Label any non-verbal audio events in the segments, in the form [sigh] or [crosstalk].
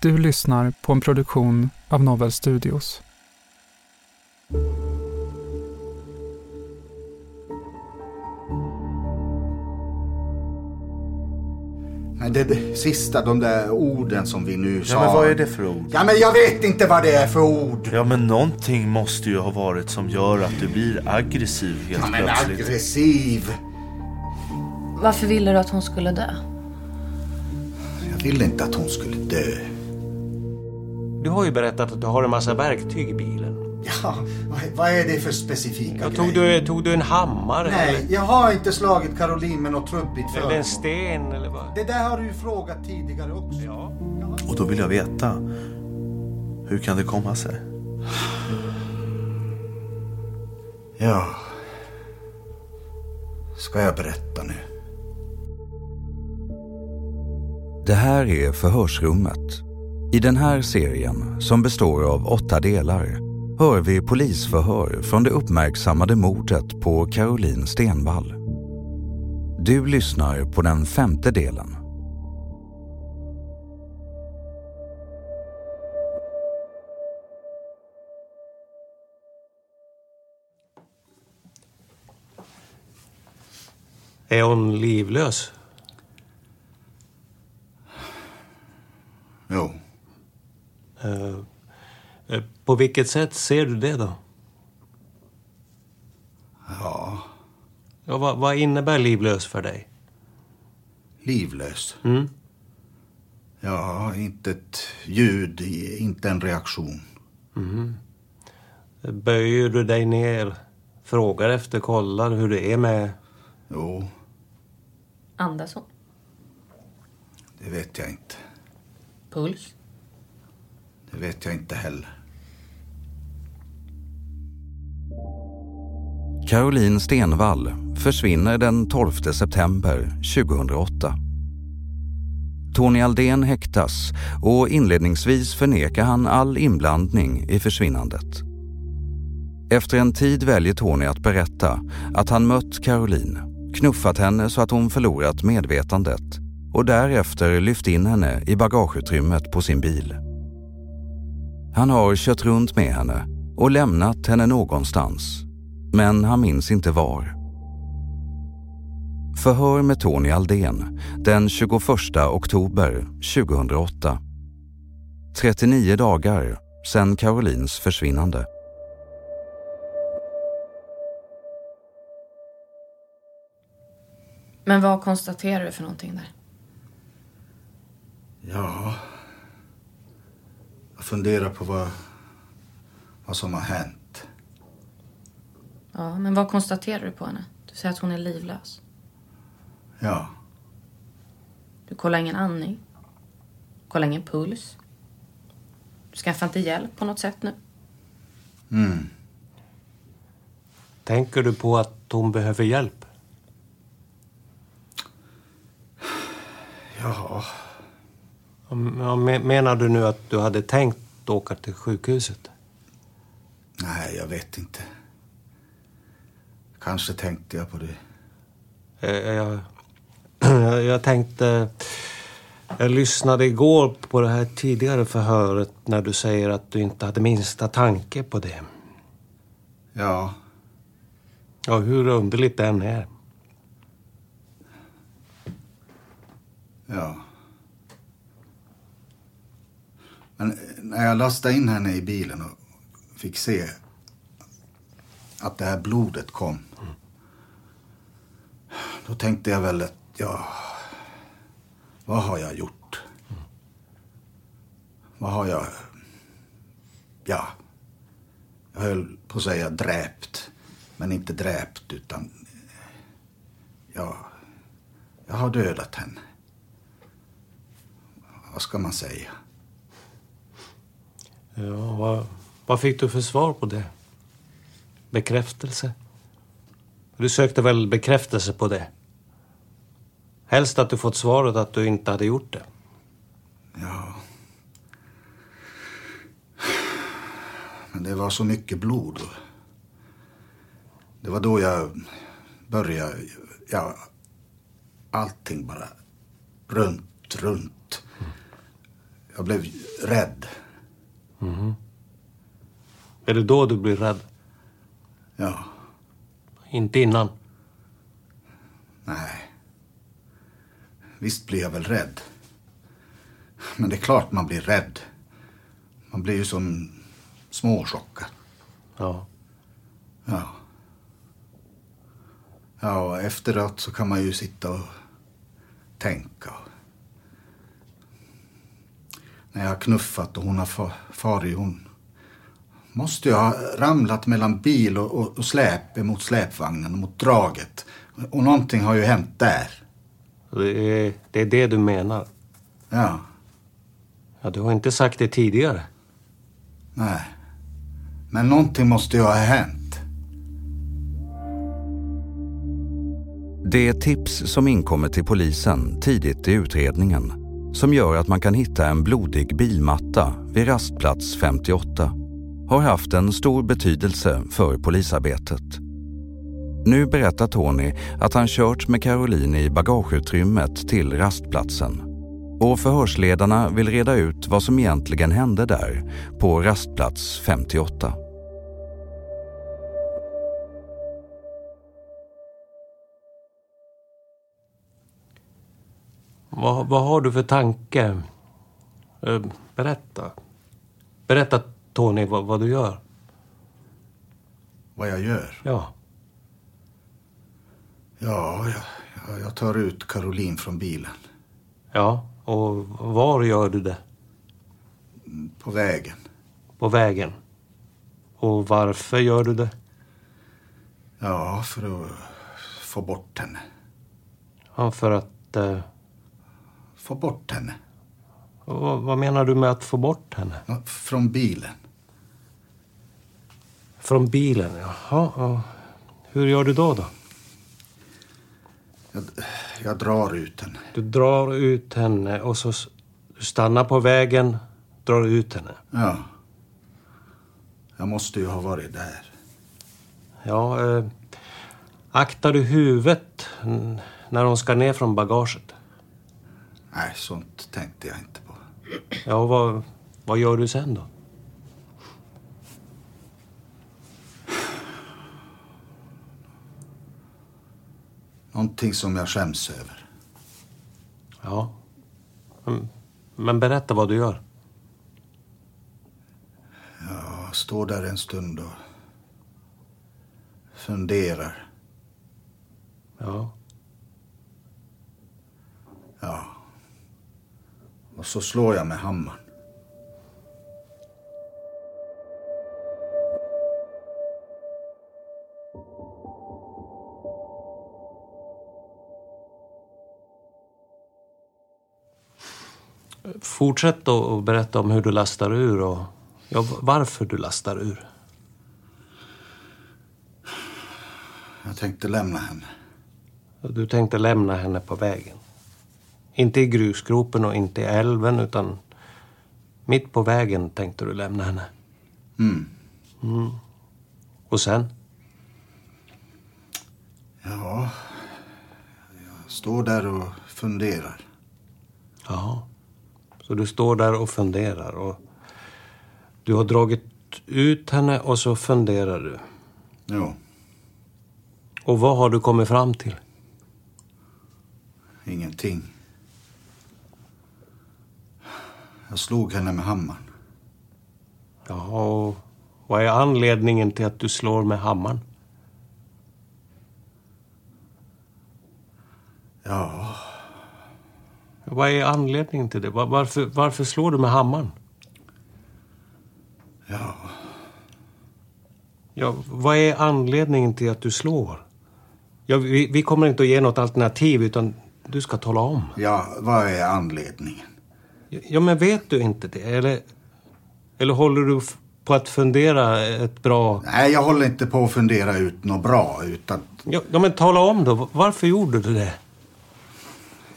Du lyssnar på en produktion av Novel Studios. Men det, det sista, de där orden som vi nu sa. Ja, men vad är det för ord? Ja, men jag vet inte vad det är för ord. Ja, men någonting måste ju ha varit som gör att du blir aggressiv helt Ja, men plötsligt. aggressiv. Varför ville du att hon skulle dö? Jag ville inte att hon skulle dö. Du har ju berättat att du har en massa verktyg i bilen. Ja, vad, är det för specifika Ja, tog, du, tog du en hammare? Nej, eller, jag har inte slagit Caroline med något trubbigt eller föremål. en sten eller vad? Det där har du ju frågat tidigare också. Ja. Och då vill jag veta, hur kan det komma sig? Ja. Ska jag berätta nu? Det här är Förhörsrummet. I den här serien, som består av åtta delar, hör vi polisförhör från det uppmärksammade mordet på Caroline Stenvall. Du lyssnar på den femte delen. Är hon livlös? Jo. Eh, eh, på vilket sätt ser du det då? Ja, Ja, vad, vad innebär livlös för dig? livlös. Mm. Ja, inte ett ljud, inte en reaktion. Mhm. Böjer du dig ner, frågar efter, kollar hur det är med... Jo, Andas hon? det vet jag inte. Puls? Det vet jag inte heller. Caroline Stenvall försvinner den 12 september 2008. Tony Aldén häktas och inledningsvis förnekar han all inblandning i försvinnandet. Efter en tid väljer Tony att berätta att han mött Caroline, knuffat henne så att hon förlorat medvetandet och därefter lyft in henne i bagageutrymmet på sin bil. Han har kört runt med henne och lämnat henne någonstans, men han minns inte var. Förhör med Tony Aldén den 21 oktober 2008. 39 dagar sedan Carolines försvinnande. Men vad konstaterar du för någonting där? Ja, jag funderar på vad, vad som har hänt. Ja, men vad konstaterar du på henne? Du säger att hon är livlös. Ja, Du kollar ingen andning. Kollar ingen puls. Du skaffar inte hjälp på något sätt nu. mm. Tänker du på att hon behöver hjälp? Ja. Ja, Menar du nu att du hade tänkt åka till sjukhuset? Nej, jag vet inte. Kanske tänkte jag på det. Eh, Jag, jag, [clears throat] jag tänkte... Jag lyssnade igår på det här tidigare förhöret när du säger att du inte hade minsta tanke på det. Ja. Ja, hur underligt det än är. Ja. Men eh, när jag lastade in henne i bilen och fick se att det här blodet kom. Då tänkte jag väl att, ja, vad har jag gjort? Vad har jag, ja, jag höll på att säga dräpt. Men inte dräpt utan, ja, jag har dödat henne. Vad ska man säga? Ja, vad, vad fick du för svar på det? Bekräftelse? Du sökte väl bekräftelse på det? Helst att du fått svaret att du inte hade gjort det. Ja. Men det var så mycket blod. Det var då jag började, ja, allting bara runt, runt. Jag blev rädd. Mhm. Är det då du blir rädd? Ja. Inte innan? Nej. Visst blir jag väl rädd. Men det är klart man blir rädd. Man blir ju som småchockad. Ja. Ja. Ja, och efteråt så kan man ju sitta och tänka. När jag har knuffat och hon har fa- farit, hon måste ju ha ramlat mellan bil och, och, och släp mot släpvagnen, mot draget. Och någonting har ju hänt där. Det är, det är det du menar? Ja. Ja, du har inte sagt det tidigare. Nej. Men någonting måste ju ha hänt. Det är tips som inkommer till polisen tidigt i utredningen som gör att man kan hitta en blodig bilmatta vid rastplats 58 har haft en stor betydelse för polisarbetet. Nu berättar Tony att han kört med Caroline i bagageutrymmet till rastplatsen och förhörsledarna vill reda ut vad som egentligen hände där på rastplats 58. Vad, vad har du för tanke? Eh, Berätta. Berätta, Tony, vad, vad du gör. Vad jag gör? Ja. Ja, jag, jag, jag tar ut Caroline från bilen. Ja, och var gör du det? På vägen. På vägen. Och varför gör du det? Ja, för att få bort henne. Ja, för att... Eh, Få bort henne. och vad, menar du med att få bort henne? Från bilen. Från bilen, jaha. Ja. Hur gör du då? då? Jag, jag drar ut henne. Du drar ut henne och så du stannar på vägen, drar ut henne. Ja. Jag måste ju ha varit där. Ja, eh, aktar du huvudet när hon ska ner från bagaget? Nej, sånt tänkte jag inte på. Ja, och vad, vad gör du sen då? Någonting som jag skäms över. Ja. Men berätta vad du gör. Jag står där en stund och funderar. Ja. Ja. Och så slår jag med hammaren. Fortsätt och berätta om hur du lastar ur och ja, varför du lastar ur. Jag tänkte lämna henne. Du tänkte lämna henne på vägen. Inte i grusgropen och inte i älven utan mitt på vägen tänkte du lämna henne. Mm. Mm. Och sen? Ja, jag står där och funderar. Ja. Så du står där och funderar och du har dragit ut henne och så funderar du. Jo. Och vad har du kommit fram till? Ingenting. Jag slog henne med hammaren. Jaha, och vad är anledningen till att du slår med hammaren? Ja, Vad är anledningen till det? Var- Varför, varför slår du med hammaren? ja. Ja, vad är anledningen till att du slår? Ja, vi, vi kommer inte att ge något alternativ, utan du ska tala om. Ja, vad är anledningen? Ja, men vet du inte det? Eller, eller håller du på att fundera ett bra... Nej, jag håller inte på att fundera ut något bra, utan Ja, ja, men tala om då. Varför gjorde du det?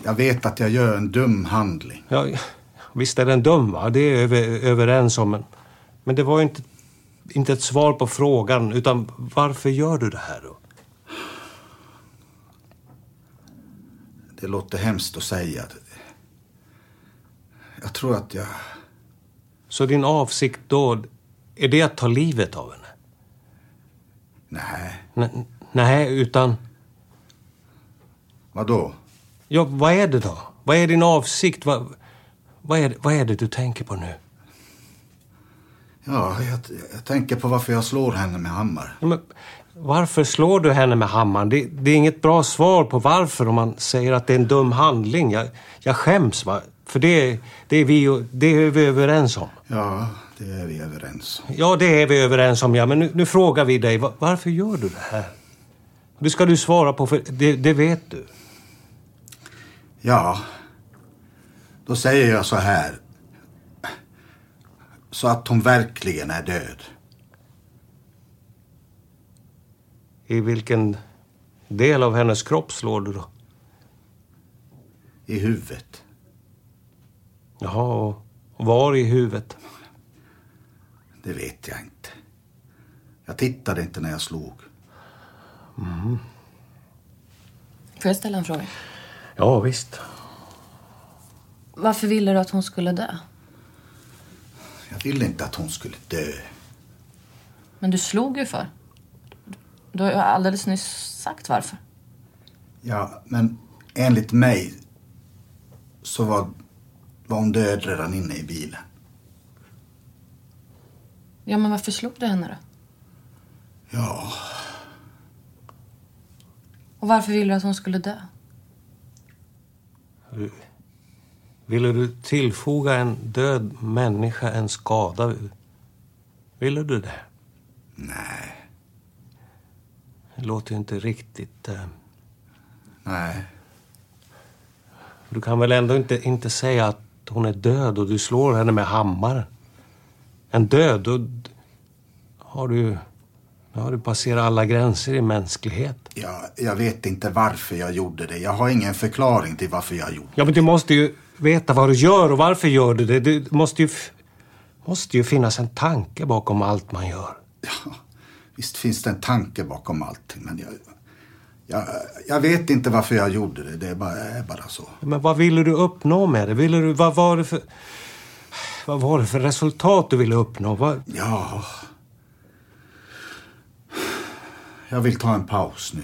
jag vet att jag gör en dum handling. Ja, [laughs] visst är den dum, va? Det är vi överens om. Men, men det var ju inte, inte ett svar på frågan, utan varför gör du det här då? Det låter hemskt att säga. Jag tror att jag... Så din avsikt då, är det att ta livet av henne? Nej. N- nej, utan... Vad då? Ja, vad är det då? Vad är din avsikt? Vad, vad, är, vad är det du tänker på nu? Ja, jag, jag tänker på varför jag slår henne med hammare. Ja, men, varför slår du henne med hammaren? Det, det är inget bra svar på varför om man säger att det är en dum handling. Jag, jag skäms, va? För det, det, är vi, det är vi överens om. Ja, det är vi överens om. Ja, det är vi överens om, ja. Men nu, nu frågar vi dig, va- varför gör du det här? Det ska du svara på, för det, det vet du. Ja, då säger jag så här. Så att hon verkligen är död. I vilken del av hennes kropp slår du då? I huvudet. Jaha, och var i huvudet? Det vet jag inte. Jag tittade inte när jag slog. Mm. Får jag ställa en fråga? Ja, visst. Varför ville du att hon skulle dö? Jag ville inte att hon skulle dö. Men du slog ju för. Du har ju alldeles nyss sagt varför. Ja, men enligt mig så var, var hon död redan inne i bilen. Ja, men varför slog du henne då? Ja, Och varför ville du att hon skulle dö? Ville du tillfoga en död människa en skada? Ville du det? nej, Det låter ju inte riktigt... Eh, nej. du kan väl ändå inte, inte säga att hon är död och du slår henne med hammaren? En död, då har du... Då har du passerat alla gränser i mänsklighet. Jag, jag vet inte varför jag gjorde det. Jag har ingen förklaring till varför jag gjorde Ja, men du måste ju veta vad du gör och varför gör du det. Det måste ju, måste ju finnas en tanke bakom allt man gör. Ja, visst finns det en tanke bakom allting, men jag, jag, jag vet inte varför jag gjorde det. Det är bara, är bara så. Men vad ville du uppnå med det? Ville du, vad var det för... Vad var det för resultat du ville uppnå? Vad, Ja. Jag vill ta en paus nu.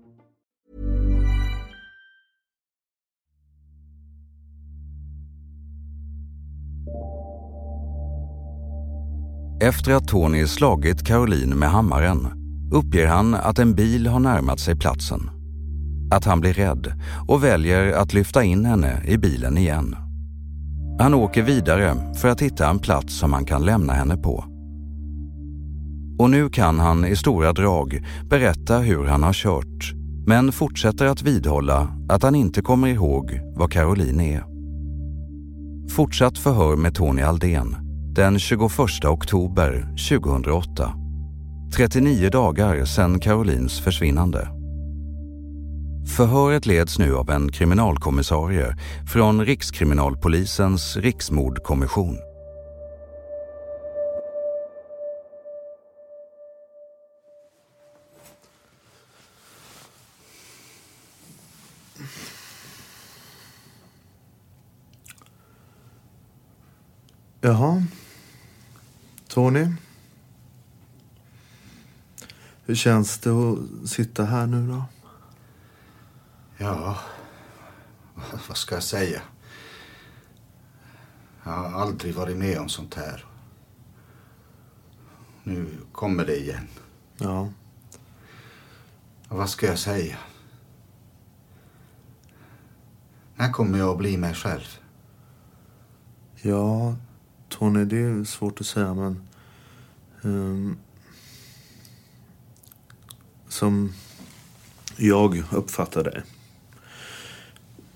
Efter att Tony slagit Caroline med hammaren uppger han att en bil har närmat sig platsen. Att han blir rädd och väljer att lyfta in henne i bilen igen. Han åker vidare för att hitta en plats som han kan lämna henne på. Och nu kan han i stora drag berätta hur han har kört men fortsätter att vidhålla att han inte kommer ihåg vad Caroline är. Fortsatt förhör med Tony Aldén den 21 oktober 2008. 39 dagar sedan Carolines försvinnande. Förhöret leds nu av en kriminalkommissarie från Rikskriminalpolisens riksmordkommission. Jaha. Tony? Hur känns det att sitta här nu då? Ja, vad ska jag säga? Jag har aldrig varit med om sånt här. Nu kommer det igen. Ja. Vad ska jag säga? När kommer jag att bli mig själv? Ja, Tony, det är svårt att säga men... ehm, som jag uppfattar det.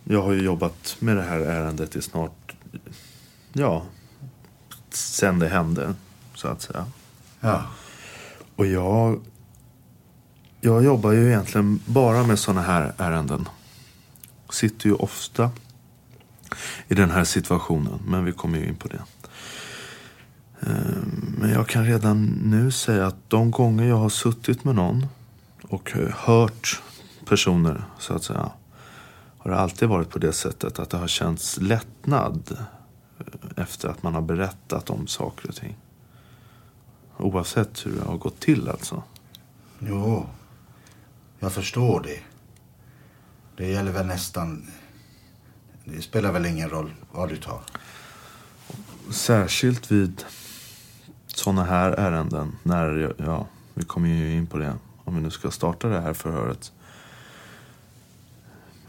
Jag har ju jobbat med det här ärendet i snart... Ja, sen det hände, så att säga. Ja. Och jag... Jag jobbar ju egentligen bara med såna här ärenden. Sitter ju ofta i den här situationen, men vi kommer ju in på det. Eh, Men jag kan redan nu säga att de gånger jag har suttit med någon och hört personer så att säga. Har det alltid varit på det sättet att det har känts lättnad efter att man har berättat om saker och ting? Oavsett hur det har gått till alltså. Jo, jag förstår det. Det gäller väl nästan... Det spelar väl ingen roll vad du tar. Särskilt vid sådana här ärenden. När, ja, vi kommer ju in på det. Om vi nu ska starta det här förhöret.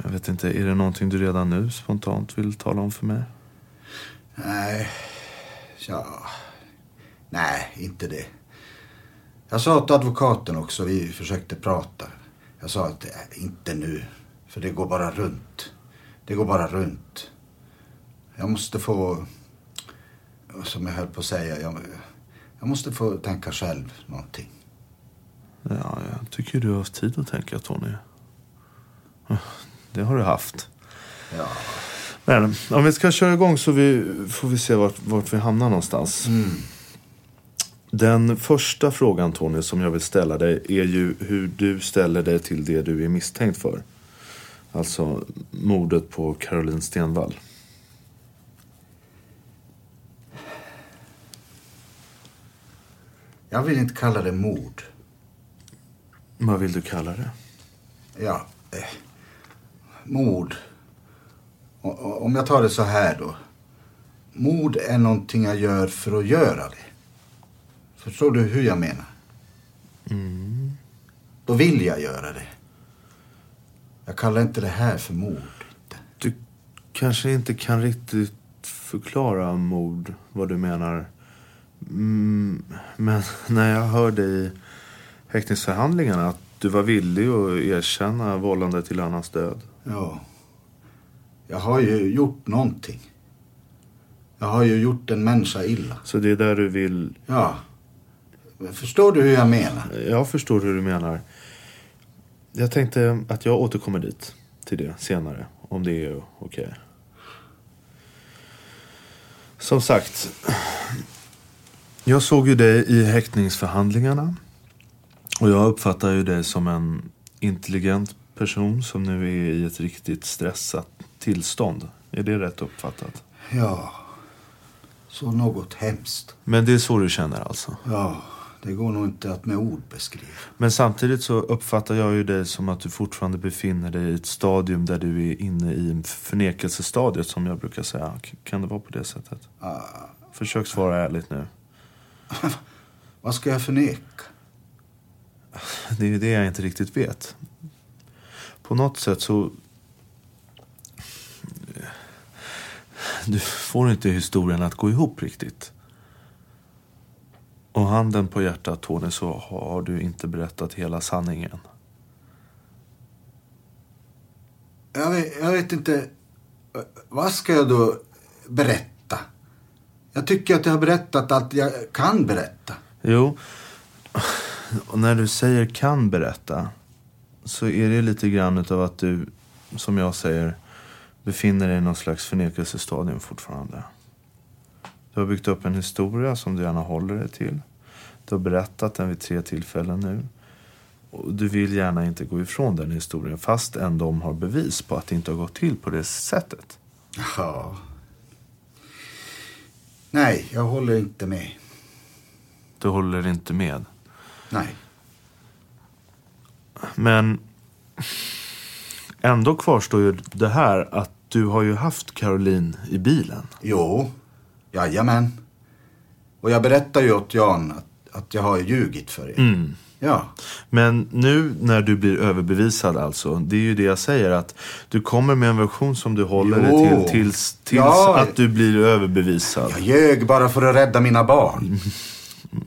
Jag vet inte, är det någonting du redan nu spontant vill tala om för mig? Nej, ja... Nej, inte det. Jag sa till advokaten också, vi försökte prata. Jag sa att äh, inte nu, för det går bara runt. Det går bara runt. Jag måste få, som jag höll på att säga, jag, jag måste få tänka själv någonting. Ja, jag tycker du har haft tid att tänka Tony. Det har du haft. Ja. Men om vi ska köra igång så vi, får vi se vart, vart vi hamnar någonstans. Mm. Den första frågan Tony som jag vill ställa dig är ju hur du ställer dig till det du är misstänkt för. Alltså mordet på Caroline Stenvall. Jag vill inte kalla det mord. Vad vill du kalla det? Ja, eh, mord. O- Om jag tar det så här då. Mord är någonting jag gör för att göra det. Förstår du hur jag menar? Mm. Då vill jag göra det. Jag kallar inte det här för mord. Du kanske inte kan riktigt förklara mord, vad du menar. Mm, men när jag hörde i häktningsförhandlingarna att du var villig att erkänna vållande till annans död. Ja. Jag har ju gjort någonting. Jag har ju gjort en människa illa. Så det är där du vill... Ja. Förstår du hur jag menar? Jag förstår hur du menar. Jag tänkte att jag återkommer dit, till det senare. Om det är okej. Som sagt. Jag såg ju dig i häktningsförhandlingarna. Och jag uppfattar ju dig som en intelligent person som nu är i ett riktigt stressat tillstånd. Är det rätt uppfattat? Ja. Så något hemskt. Men det är så du känner alltså? Ja. Det går nog inte att med ord beskriva. Men samtidigt så uppfattar jag ju dig som att du fortfarande befinner dig i ett stadium där du är inne i förnekelsestadiet som jag brukar säga. Kan det vara på det sättet? Ah. Försök svara ärligt nu. [laughs] Vad ska jag förneka? Det är ju det jag inte riktigt vet. På något sätt så... Du får inte historien att gå ihop riktigt. Och handen på hjärtat Tony så har du inte berättat hela sanningen. Jag vet, jag vet inte. Vad ska jag då berätta? Jag tycker att jag har berättat allt jag kan berätta. Jo, och när du säger kan berätta så är det lite grann utav att du, som jag säger, befinner dig i någon slags förnekelsestadium fortfarande. Du har byggt upp en historia som du gärna håller dig till. Du har berättat den vid tre tillfällen nu. Och du vill gärna inte gå ifrån den historien fast ändå de har bevis på att det inte har gått till på det sättet. Ja. Nej, jag håller inte med. Du håller inte med. Nej. Men ändå kvarstår ju det här att du har ju haft Caroline i bilen. Jo, jajamän. Och jag berättar ju åt Jan att, att jag har ljugit för er. Mm. Ja. Men nu när du blir överbevisad alltså, det är ju det jag säger att du kommer med en version som du håller Jo. dig till tills, tills Ja. att du blir överbevisad. Jag ljög bara för att rädda mina barn.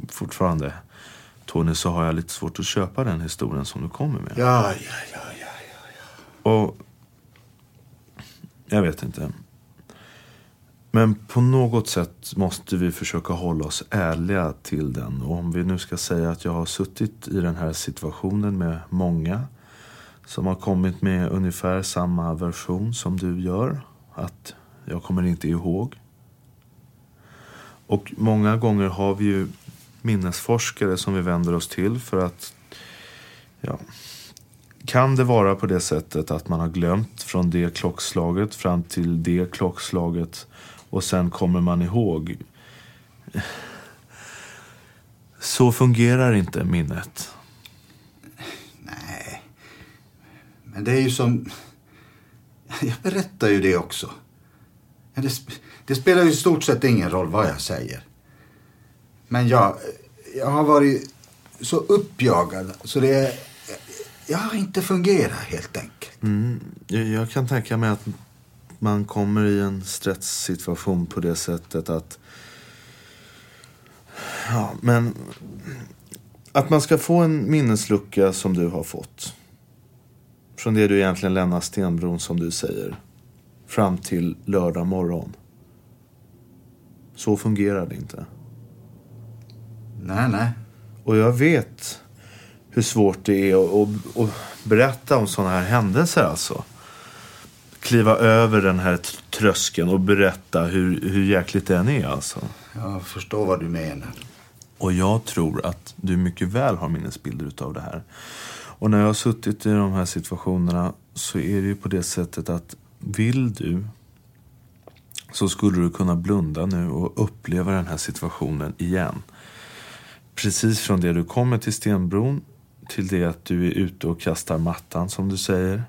Fortfarande, Tony, så har jag lite svårt att köpa den historien som du kommer med. Ja, ja, ja, ja. Och jag vet inte. Men på något sätt måste vi försöka hålla oss ärliga till den. Och om vi nu ska säga att jag har suttit i den här situationen med många som har kommit med ungefär samma version som du gör. Att jag kommer inte ihåg. Och många gånger har vi ju minnesforskare som vi vänder oss till för att Ja. Kan det vara på det sättet att man har glömt från det klockslaget fram till det klockslaget och sen kommer man ihåg? Så fungerar inte minnet. Nej. Men det är ju som... Jag berättar ju det också. Det, sp- det spelar ju i stort sett ingen roll vad jag säger. Men jag, jag har varit så uppjagad så det. Jag har inte fungerat helt enkelt. Mm, jag, jag kan tänka mig att man kommer i en stresssituation på det sättet att... Ja, men... Att man ska få en minneslucka som du har fått. Från det du egentligen lämnar Stenbron som du säger. Fram till lördag morgon. Så fungerar det inte. Nej, nej. Och jag vet hur svårt det är att, att, att berätta om sådana här händelser alltså. Kliva över den här tröskeln och berätta hur, hur jäkligt den är alltså. Jag förstår vad du menar. Och jag tror att du mycket väl har minnesbilder utav det här. Och när jag har suttit i de här situationerna så är det ju på det sättet att vill du så skulle du kunna blunda nu och uppleva den här situationen igen. Precis från det du kommer till Stenbron till det att du är ute och kastar mattan som du säger.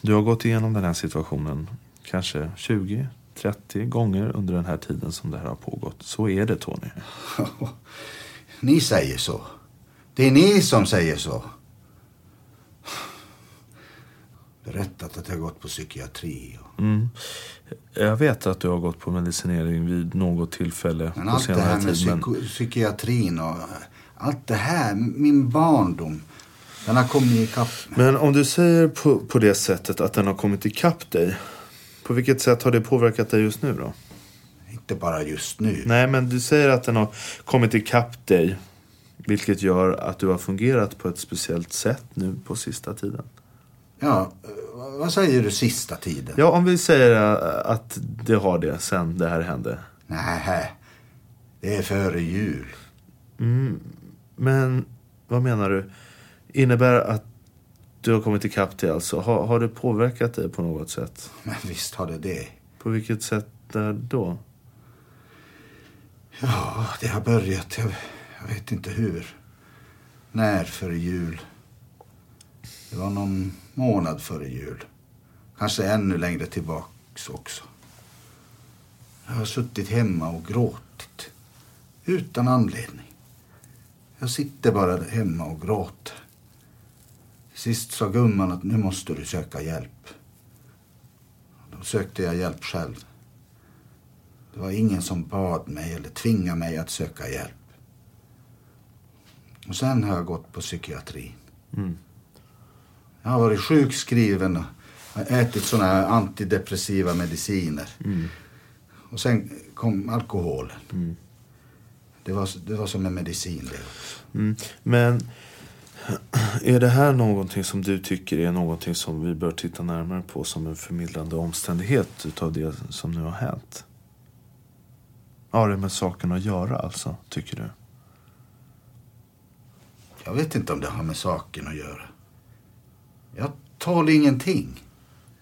Du har gått igenom den här situationen kanske 20, 30 gånger under den här tiden som det här har pågått. Så är det Tony. [laughs] Ni säger så. Det är ni som säger så. Berättat att jag gått på psykiatri. Och... Mm. Jag vet att du har gått på medicinering vid något tillfälle Men allt det här med tid. Men... psykiatrin och allt det här, min barndom, den har kommit ikapp mig. men om du säger på, på det sättet att den har kommit ikapp dig. På vilket sätt har det påverkat dig just nu då? Inte bara just nu. Nej, men du säger att den har kommit ikapp dig. Vilket gör att du har fungerat på ett speciellt sätt nu på sista tiden. Ja, vad säger du sista tiden? Ja, om vi säger äh, att det har det sen det här hände. Nej, det är före jul. Mm, men vad menar du? Innebär att du har kommit ikapp dig alltså? Har, har det påverkat dig på något sätt? Men visst har det det. På vilket sätt då? Ja, det har börjat. Jag, jag vet inte hur. När före jul? Det var någon månad före jul. Kanske ännu längre tillbaks också. Jag har suttit hemma och gråtit. Utan anledning. Jag sitter bara hemma och gråter. Sist sa gumman att nu måste du söka hjälp. Då sökte jag hjälp själv. Det var ingen som bad mig eller tvingade mig att söka hjälp. Och sen har jag gått på psykiatrin. Mm. Jag har varit sjukskriven och ätit såna här antidepressiva mediciner. Mm. Och sen kom alkoholen. Mm. Det, var, det var som en medicin det. Mm. Men [clears throat] är det här någonting som du tycker är någonting som vi bör titta närmare på som en förmildrande omständighet utav det som nu har hänt? Har det med saken att göra alltså, tycker du? Jag vet inte om det har med saken att göra. Jag tål ingenting.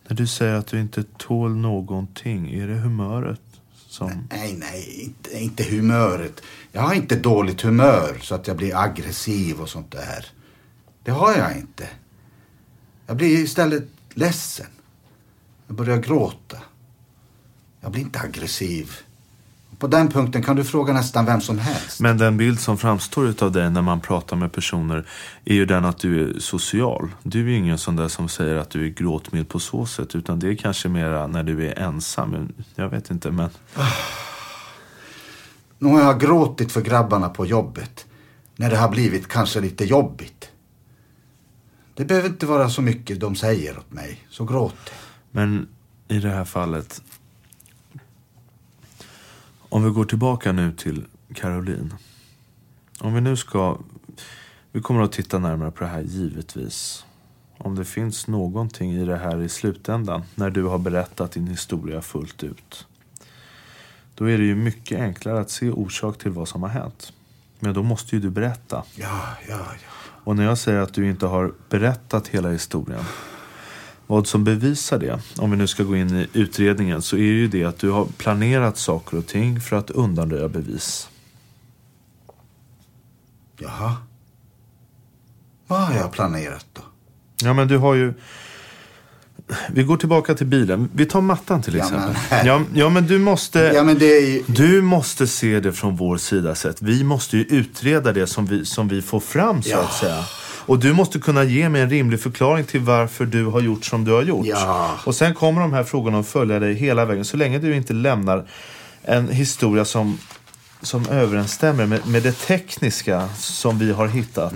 När du säger att du inte tål någonting, är det humöret som... Nej, nej, inte, inte humöret. Jag har inte dåligt humör så att jag blir aggressiv och sånt där. Det har jag inte. Jag blir istället ledsen. Jag börjar gråta. Jag blir inte aggressiv. På den punkten kan du fråga nästan vem som helst. Men den bild som framstår utav dig när man pratar med personer är ju den att du är social. Du är ju ingen sån där som säger att du är gråtmild på så sätt. Utan det är kanske mera när du är ensam. Jag vet inte, men... Nu har jag gråtit för grabbarna på jobbet. När det har blivit kanske lite jobbigt. Det behöver inte vara så mycket de säger åt mig. Så gråt Men i det här fallet. Om vi går tillbaka nu till Caroline. Om vi nu ska... Vi kommer att titta närmare på det här givetvis. Om det finns någonting i det här i slutändan. När du har berättat din historia fullt ut. Då är det ju mycket enklare att se orsak till vad som har hänt. Men då måste ju du berätta. Ja, ja, ja. Och när jag säger att du inte har berättat hela historien. Vad som bevisar det, om vi nu ska gå in i utredningen, så är ju det att du har planerat saker och ting för att undanröja bevis. Jaha. Vad har jag planerat då? Ja, men du har ju... Vi går tillbaka till bilen. Vi tar mattan till Ja, exempel. men- Ja, ja, men du måste... Ja, men ju... Du måste se det från vår sida sett. Vi måste ju utreda det som vi, som vi får fram så Ja. att säga. Och du måste kunna ge mig en rimlig förklaring till varför du har gjort som du har gjort. Ja. Och sen kommer de här frågorna att följa dig hela vägen. Så länge du inte lämnar en historia som, som överensstämmer med, med det tekniska som vi har hittat.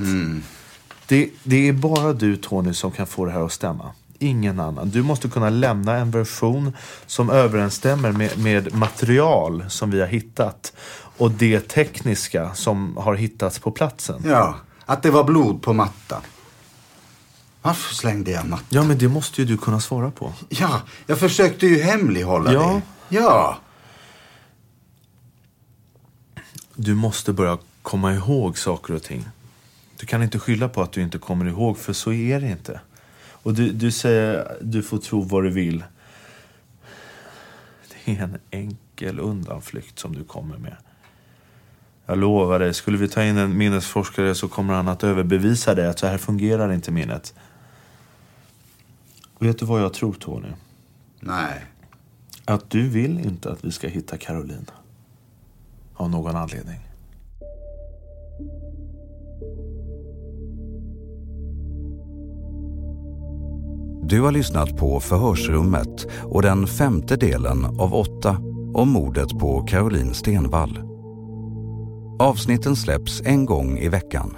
Det, det är bara du Tony som kan få det här att stämma. Ingen annan. Du måste kunna lämna en version som överensstämmer med, med material som vi har hittat. Och det tekniska som har hittats på platsen. Ja, att det var blod på mattan. Varför slängde jag mattan? Ja, men det måste ju du kunna svara på. Ja, jag försökte ju hemlighålla Ja. det. Ja. Du måste börja komma ihåg saker och ting. Du kan inte skylla på att du inte kommer ihåg, för så är det inte. Och du, du säger du får tro vad du vill. Det är en enkel undanflykt som du kommer med. Jag lovar dig, skulle vi ta in en minnesforskare så kommer han att överbevisa dig att så här fungerar inte minnet. Vet du vad jag tror Tony? Nej. Att du vill inte att vi ska hitta Caroline. Av någon anledning. Du har lyssnat på Förhörsrummet och den femte delen av åtta om mordet på Caroline Stenvall. Avsnitten släpps en gång i veckan.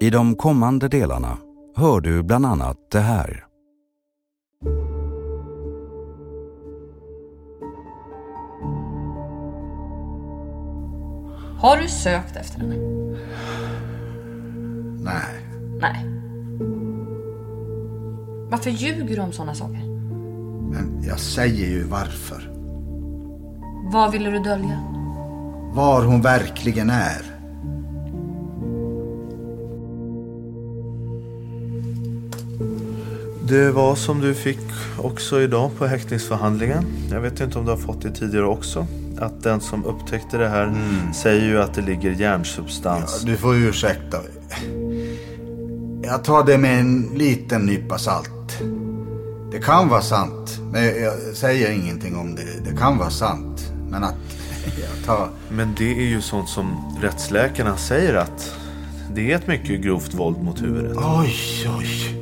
I de kommande delarna hör du bland annat det här. Har du sökt efter henne? Nej. Nej. Varför ljuger du om sådana saker? Men jag säger ju varför. Vad ville du dölja? Var hon verkligen är. Det var som du fick också idag på häktningsförhandlingen. Jag vet inte om du har fått det tidigare också. Att den som upptäckte det här säger ju att det ligger järnsubstans. Du får ursäkta. Jag tar det med en liten nypa salt. Det kan vara sant. Men jag säger ingenting om det. Det kan vara sant. Men att [laughs] jag tar... Men det är ju sånt som rättsläkarna säger att det är ett mycket grovt våld mot huvudet. Oj, oj.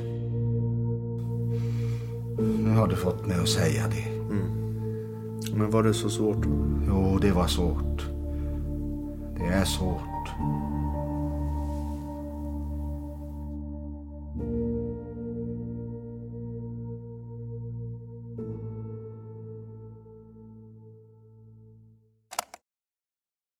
Nu har du fått mig att säga det. Men var det så svårt? Jo, det var svårt. Det är svårt.